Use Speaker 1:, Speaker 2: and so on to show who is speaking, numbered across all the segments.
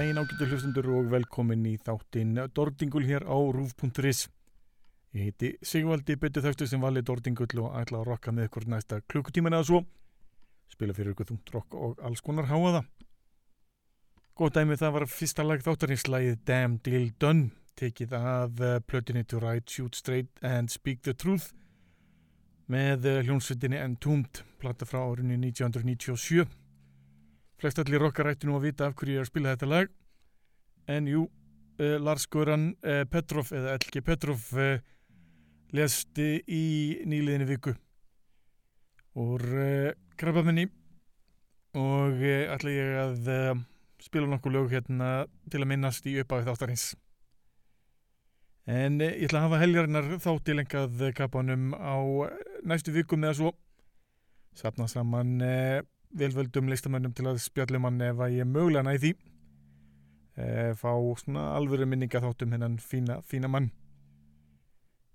Speaker 1: Dæin ágættu hlustundur og velkomin í þáttinn Dordingul hér á rúf.is Ég heiti Sigvaldi Byttu þaustu sem vali Dordingull og ætla að rokka með ykkur næsta klukkutíman eða svo. Spila fyrir ykkur þúnt rokk og alls konar háaða Góð dæmi það var fyrsta lag þáttarinslægið Damn Deal Done tekið uh, plötinni To Ride, Shoot Straight and Speak the Truth með hljónsveitinni Entombed platta frá árunni 1997 Flest allir rockar ætti nú að vita af hverju ég er að spila þetta lag. En jú, uh, Lars Goran uh, Petrov, eða Elgi Petrov, uh, lesti í nýliðinni viku úr krabbamenni og ætla ég að spila nokkuð lög hérna til að minnast í uppáðið þáttarins. En ég ætla að hafa helgarinnar þáttilengað kappanum á næstu vikum eða svo. Sapna saman velvöldum listamönnum til að spjallum hann ef að ég mögulega næði því. E, fá svona alvöru minninga þáttum hennan fína, fína mann.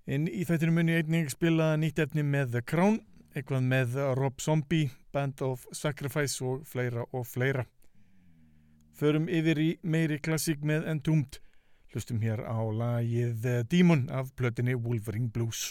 Speaker 1: En í þættinu muni einnig spila nýtt efni með The Crown eitthvað með Rob Zombie Band of Sacrifice og fleira og fleira. Förum yfir í meiri klassík með Entombed. Hlustum hér á lagið Demon af plötinni Wolverine Blues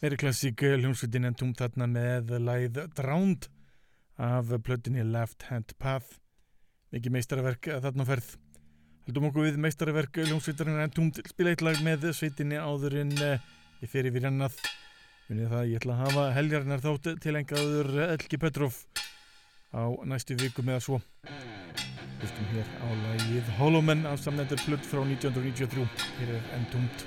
Speaker 1: Meiri klassík hljómsveitin en tóm þarna með læð Drowned af plötinni Left Hand Path. Mikið meistarverk þarna ferð. Heldum okkur við meistarverk hljómsveitarinn en tóm spila eitt lag með sveitinni áður en ég fer yfir annað Munið það ég ætla að hafa helgarnar þátt til engaður Elgi Petrov á næstu viku með að svo. Hlustum hér á lagið Hollow Men af samnendur plutt frá 1993 Hér er enn tómt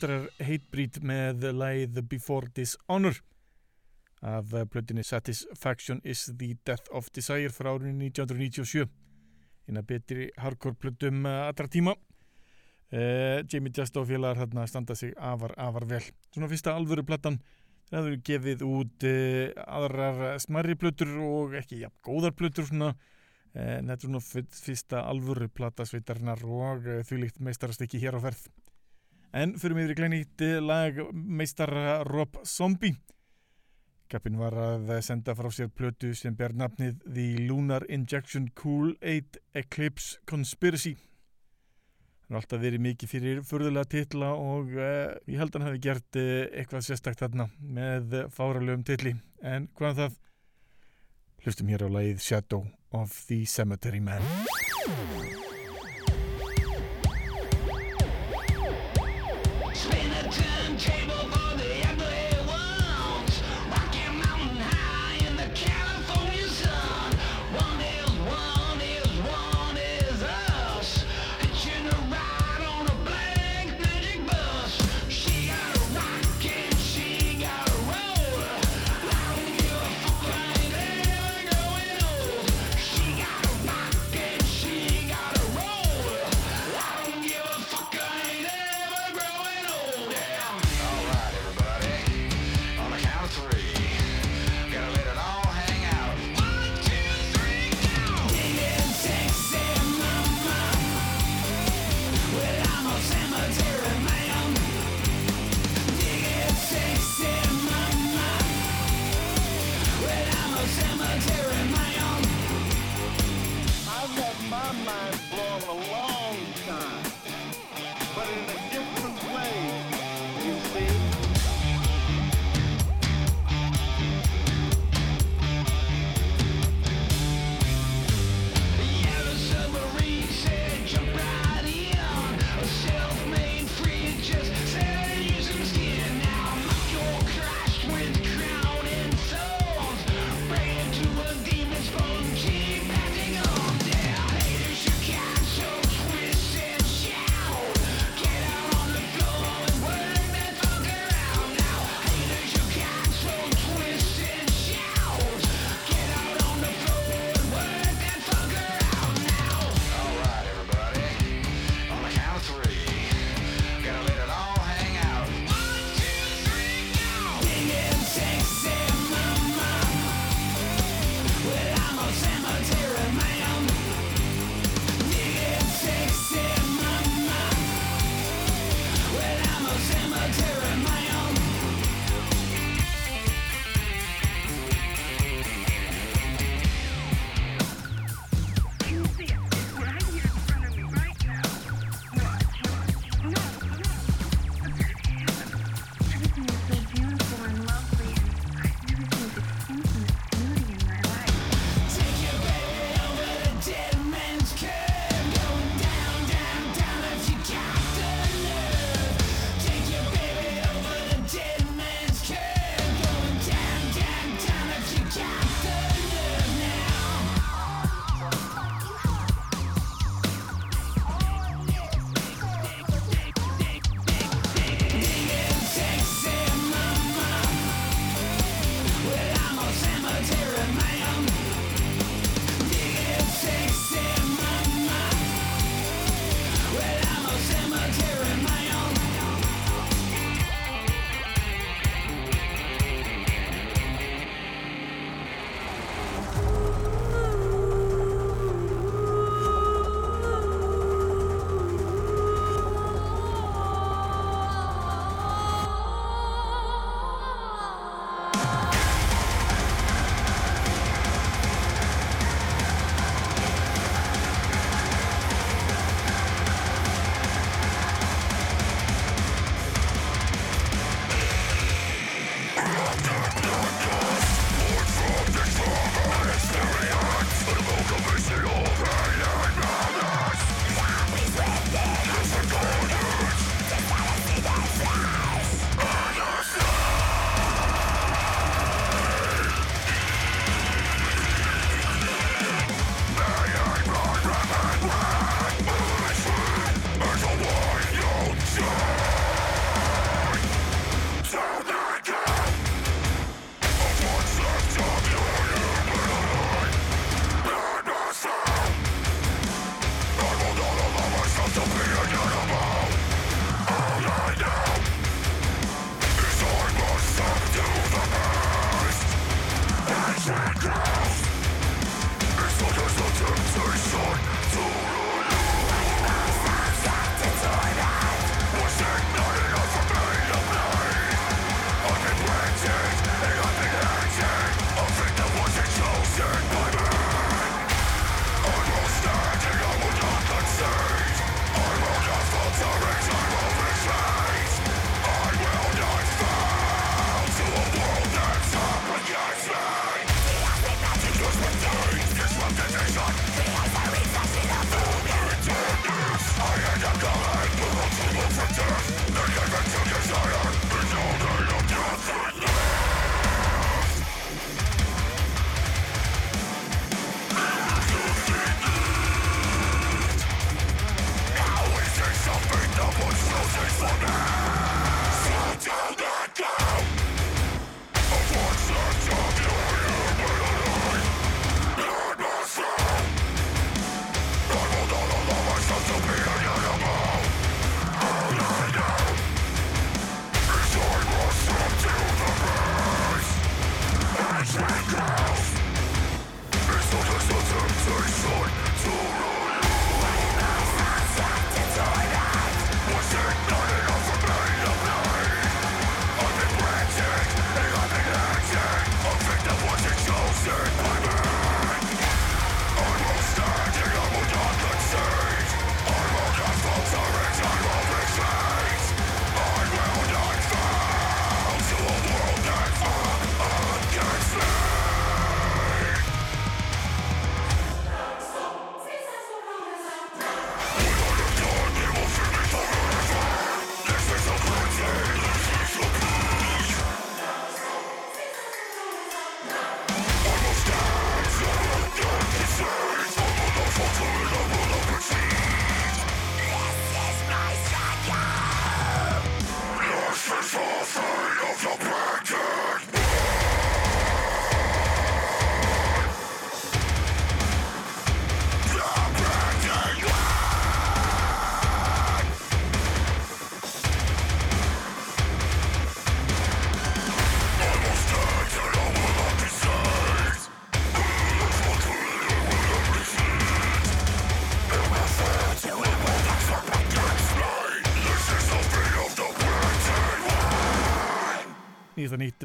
Speaker 1: meistarar Hatebreed með læð Before Dishonor af blöndinni Satisfaction is the Death of Desire frá árunni 1997 eina betri hardcore blöndum allra tíma. Uh, Jamie Justo félagar hérna standa sig afar, afar vel. Svona fyrsta alvöru plattan það hefur gefið út uh, aðrar smarri blöndur og ekki ja, góðar blöndur svona. En þetta er svona fyrsta alvöru platasveitarnar og því líkt meistarast ekki hér á ferð En fyrir mig er glænýtt lag meistar Rob Zombie. Kappin var að senda frá sér plötu sem ber nafnið The Lunar Injection Kool-Aid Eclipse Conspiracy. Það er alltaf verið mikið fyrir förðulega titla og uh, ég held að hann hefði gert uh, eitthvað sérstakt þarna með fáralögum titli. En hvað um það? Hlustum hér á lagið Shadow of the Cemetery Man.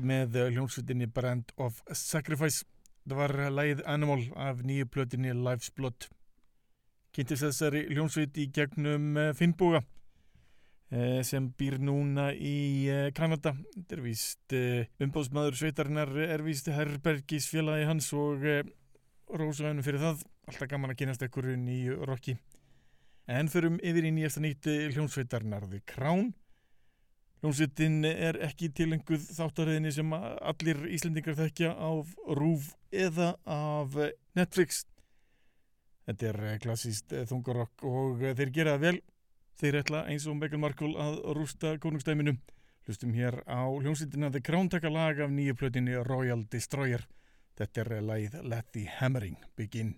Speaker 2: Með hljómsveitinni Brand of Sacrifice. Það var lægið Animal af nýju plötinni Life's Blood. Kynntist þessari hljómsveit í gegnum eh, Finnboga eh, sem býr núna í eh, Kanada. Þetta er víst umbóðsmaður sveitarinnar, er víst Herbergis félagi hans og rósaðunum fyrir það. Alltaf gaman að kynast ekkur nýju rocki. En förum yfir í nýjasta nýtt hljómsveitarnar The Crown Hljómsveitin er ekki tilenguð þáttaröðinni sem allir Íslendingar þekkja af RÚV eða af Netflix. Þetta er klassíst þungarokk og þeir gera það vel. Þeir ætla eins og Meghan Markle að rústa konungstæminu. Hlustum hér á hljómsveitina The Crown taka lag af nýju plötinni Royal Destroyer. Þetta er lagið Let the Hammering Begin.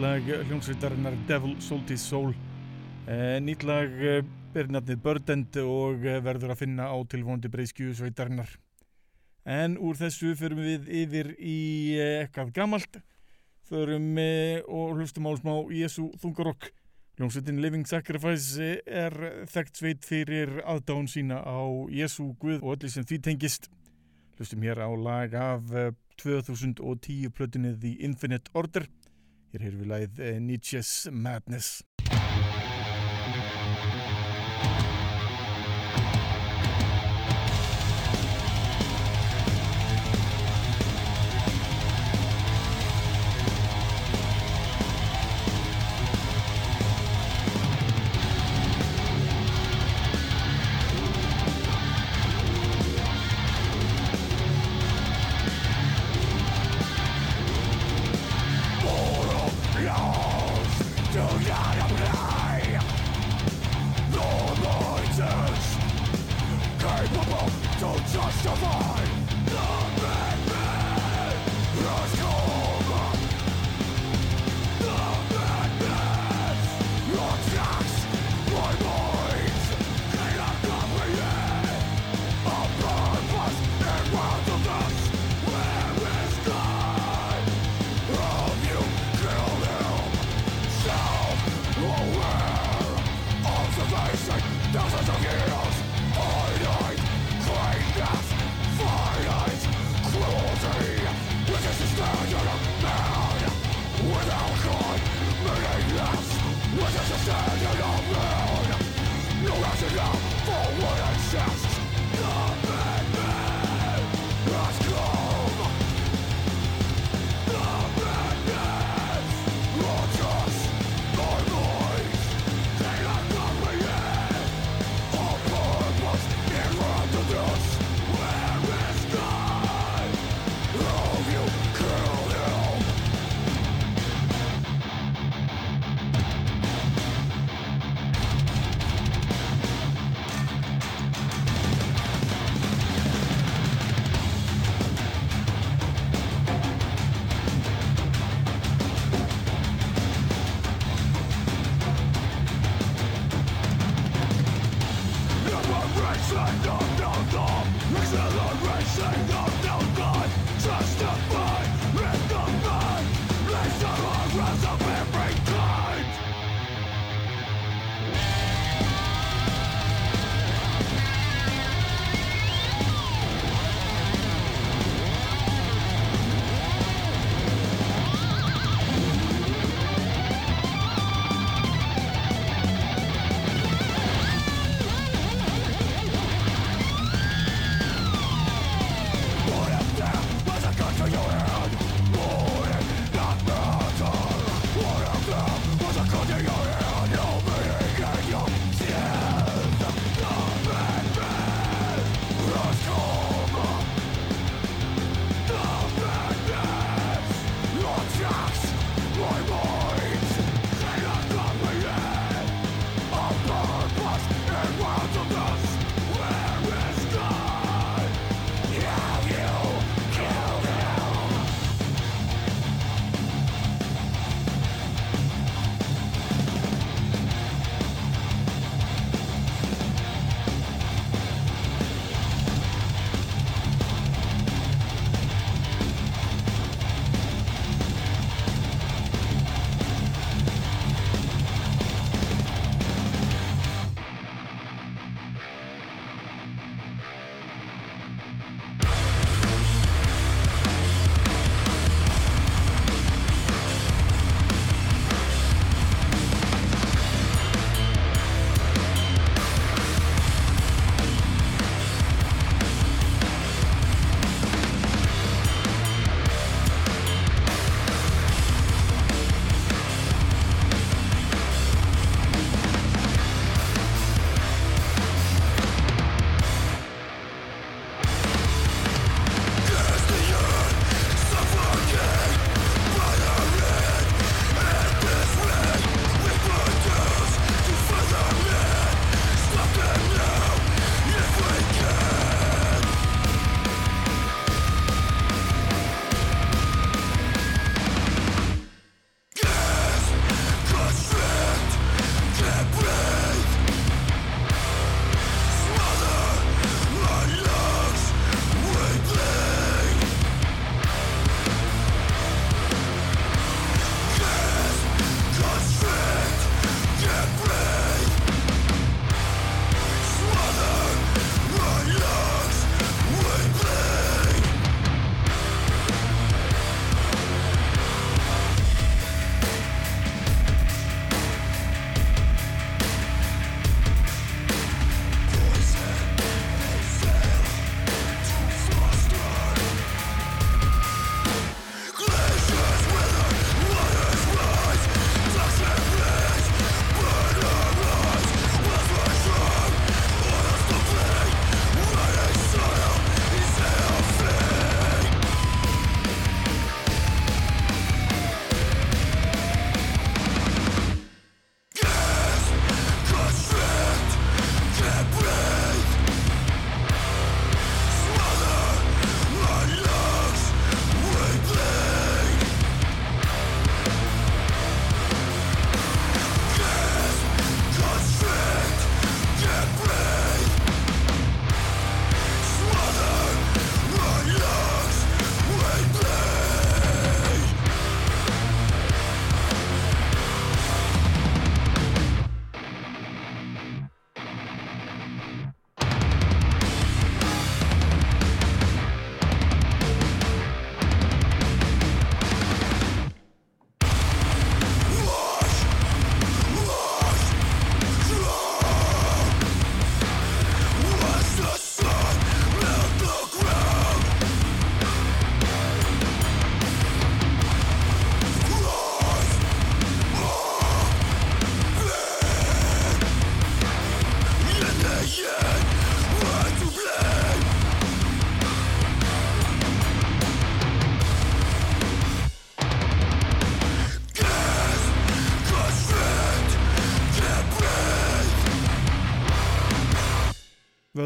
Speaker 1: Nýtt lag hljómsveitarinnar Devil Soltis Soul. Eh, nýtt lag eh, ber nafnið Birdend og eh, verður að finna á tilvóndi breyskju sveitarinnar. En úr þessu förum við yfir í eitthvað gamalt. Förum og hlustum á smá Jésu þungarokk. Hljómsveitin Living Sacrifice er þekkt sveit fyrir aðdán sína á Jésu Guð og öllu sem því tengist. Hlustum hér á lag af eh, 2010 plötunni The Infinite Order hér hefur við eh, Nietzsche's Madness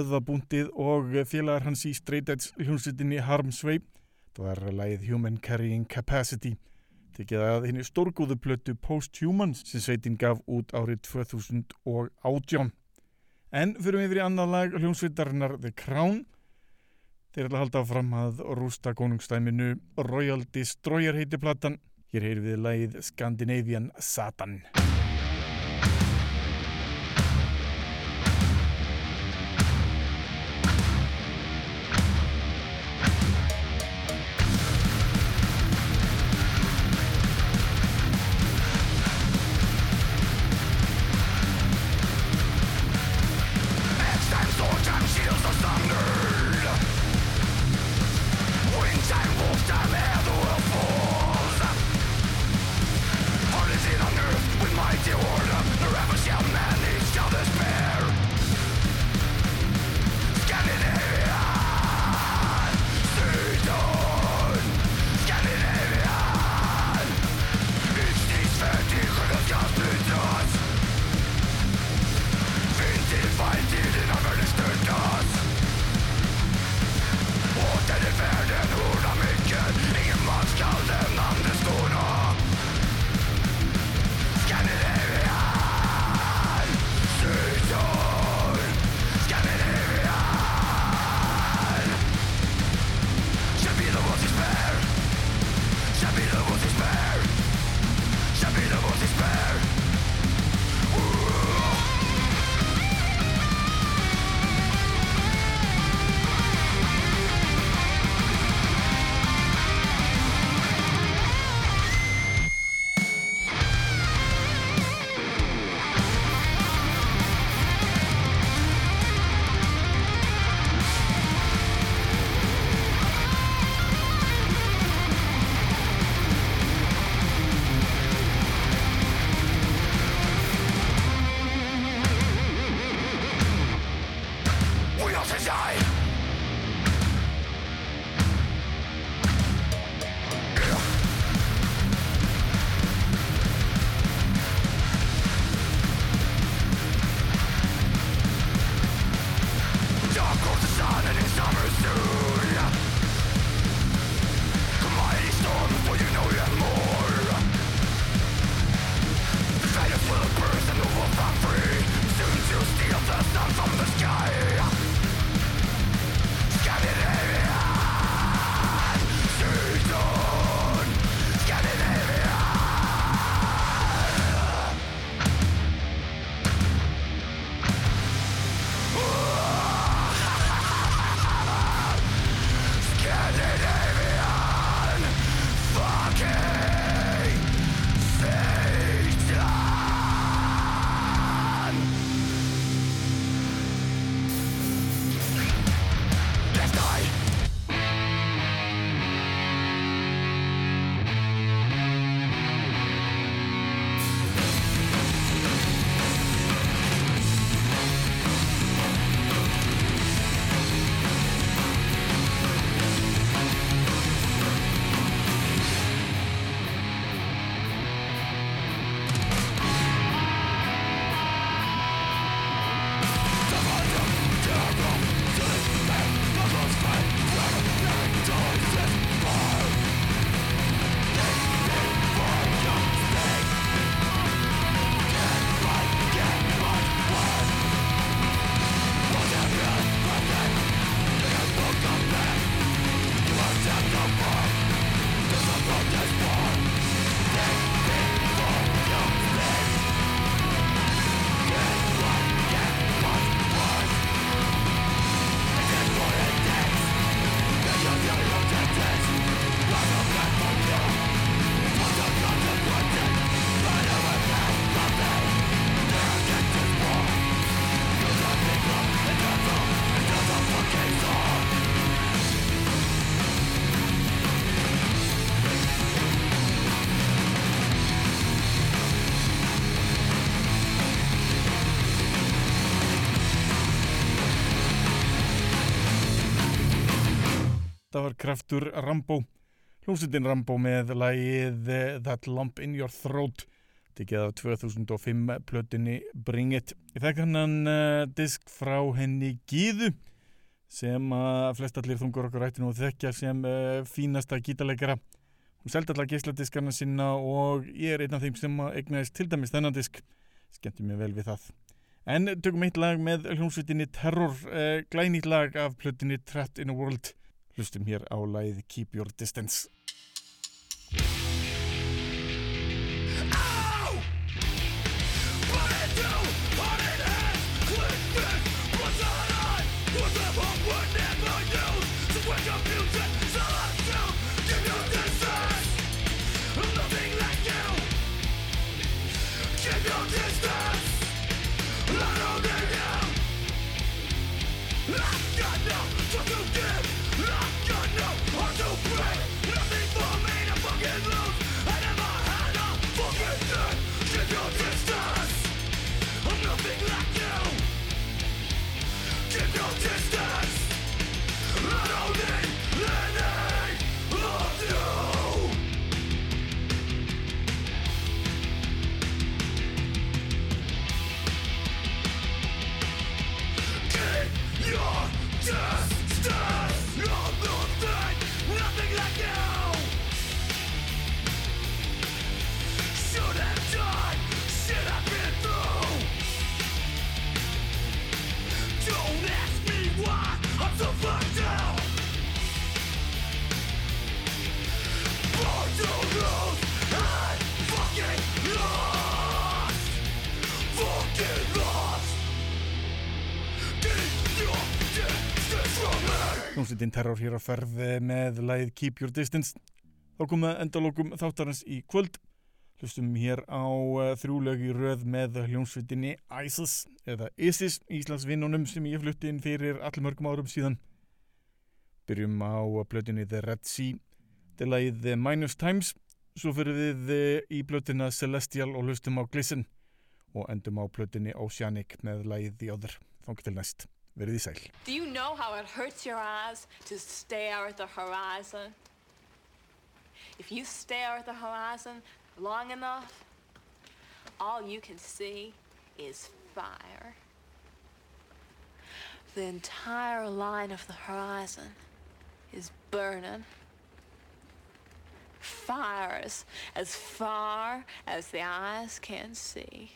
Speaker 2: vöðvabúndið og félagar hans í Straight Edge hljómsveitinni Harmsway. Það var lagið Human Carrying Capacity. Tekið að henni stórgóðu plötu Post-Human sem sveitin gaf út árið 2018. En fyrir við yfir í annað lag hljómsveitarinnar The Crown. Þeir ætla að halda fram að rústa konungstæminu Royal Destroyer heiti platan. Hér heyr við lagið Scandinavian Satan. Þetta var kraftur Rambo. Hljómsveitin Rambo með lagið eh, That Lump in Your Throat.
Speaker 1: tekið af 2005 plötunni Bring It. Ég fekk hann uh, disk frá henni Gíðu sem að flestallir þungur okkur rættinu og þekkja sem uh, fínasta gítarleikara. Hún seldi allar geisladiskarna sinna og ég er einn af þeim sem egnaðist til dæmis þennan disk. Skemmti mér vel við það. En tökum eitt lag með hljómsveitinni Terror, uh, glænýtt lag af plötunni Trapped in a World. Hlustum hér á lagið Keep Your Distance. Hljómsveitin Terror hér á ferð með lagið Keep Your Distance. Þá komum við endalókum þáttarins í kvöld. Hlustum hér á uh, þrjúlög í röð með hljómsveitinni ISIS eða ISIS, Íslandsvinnunum sem ég flutti inn fyrir allir mörgum árum síðan. Byrjum á blötinni The Red Sea, til lagið The Minus Times, svo fyrir við uh, í blötina Celestial og hlustum á Glisten og endum á blötinni Oceanic með lagið The Other. Fangið til næst. Verið í sæl.
Speaker 3: Do you know how it hurts your eyes to stare at the horizon? If you stare at the horizon long enough, all you can see is fire. The entire line of the horizon is burning. Fires as far as the eyes can see.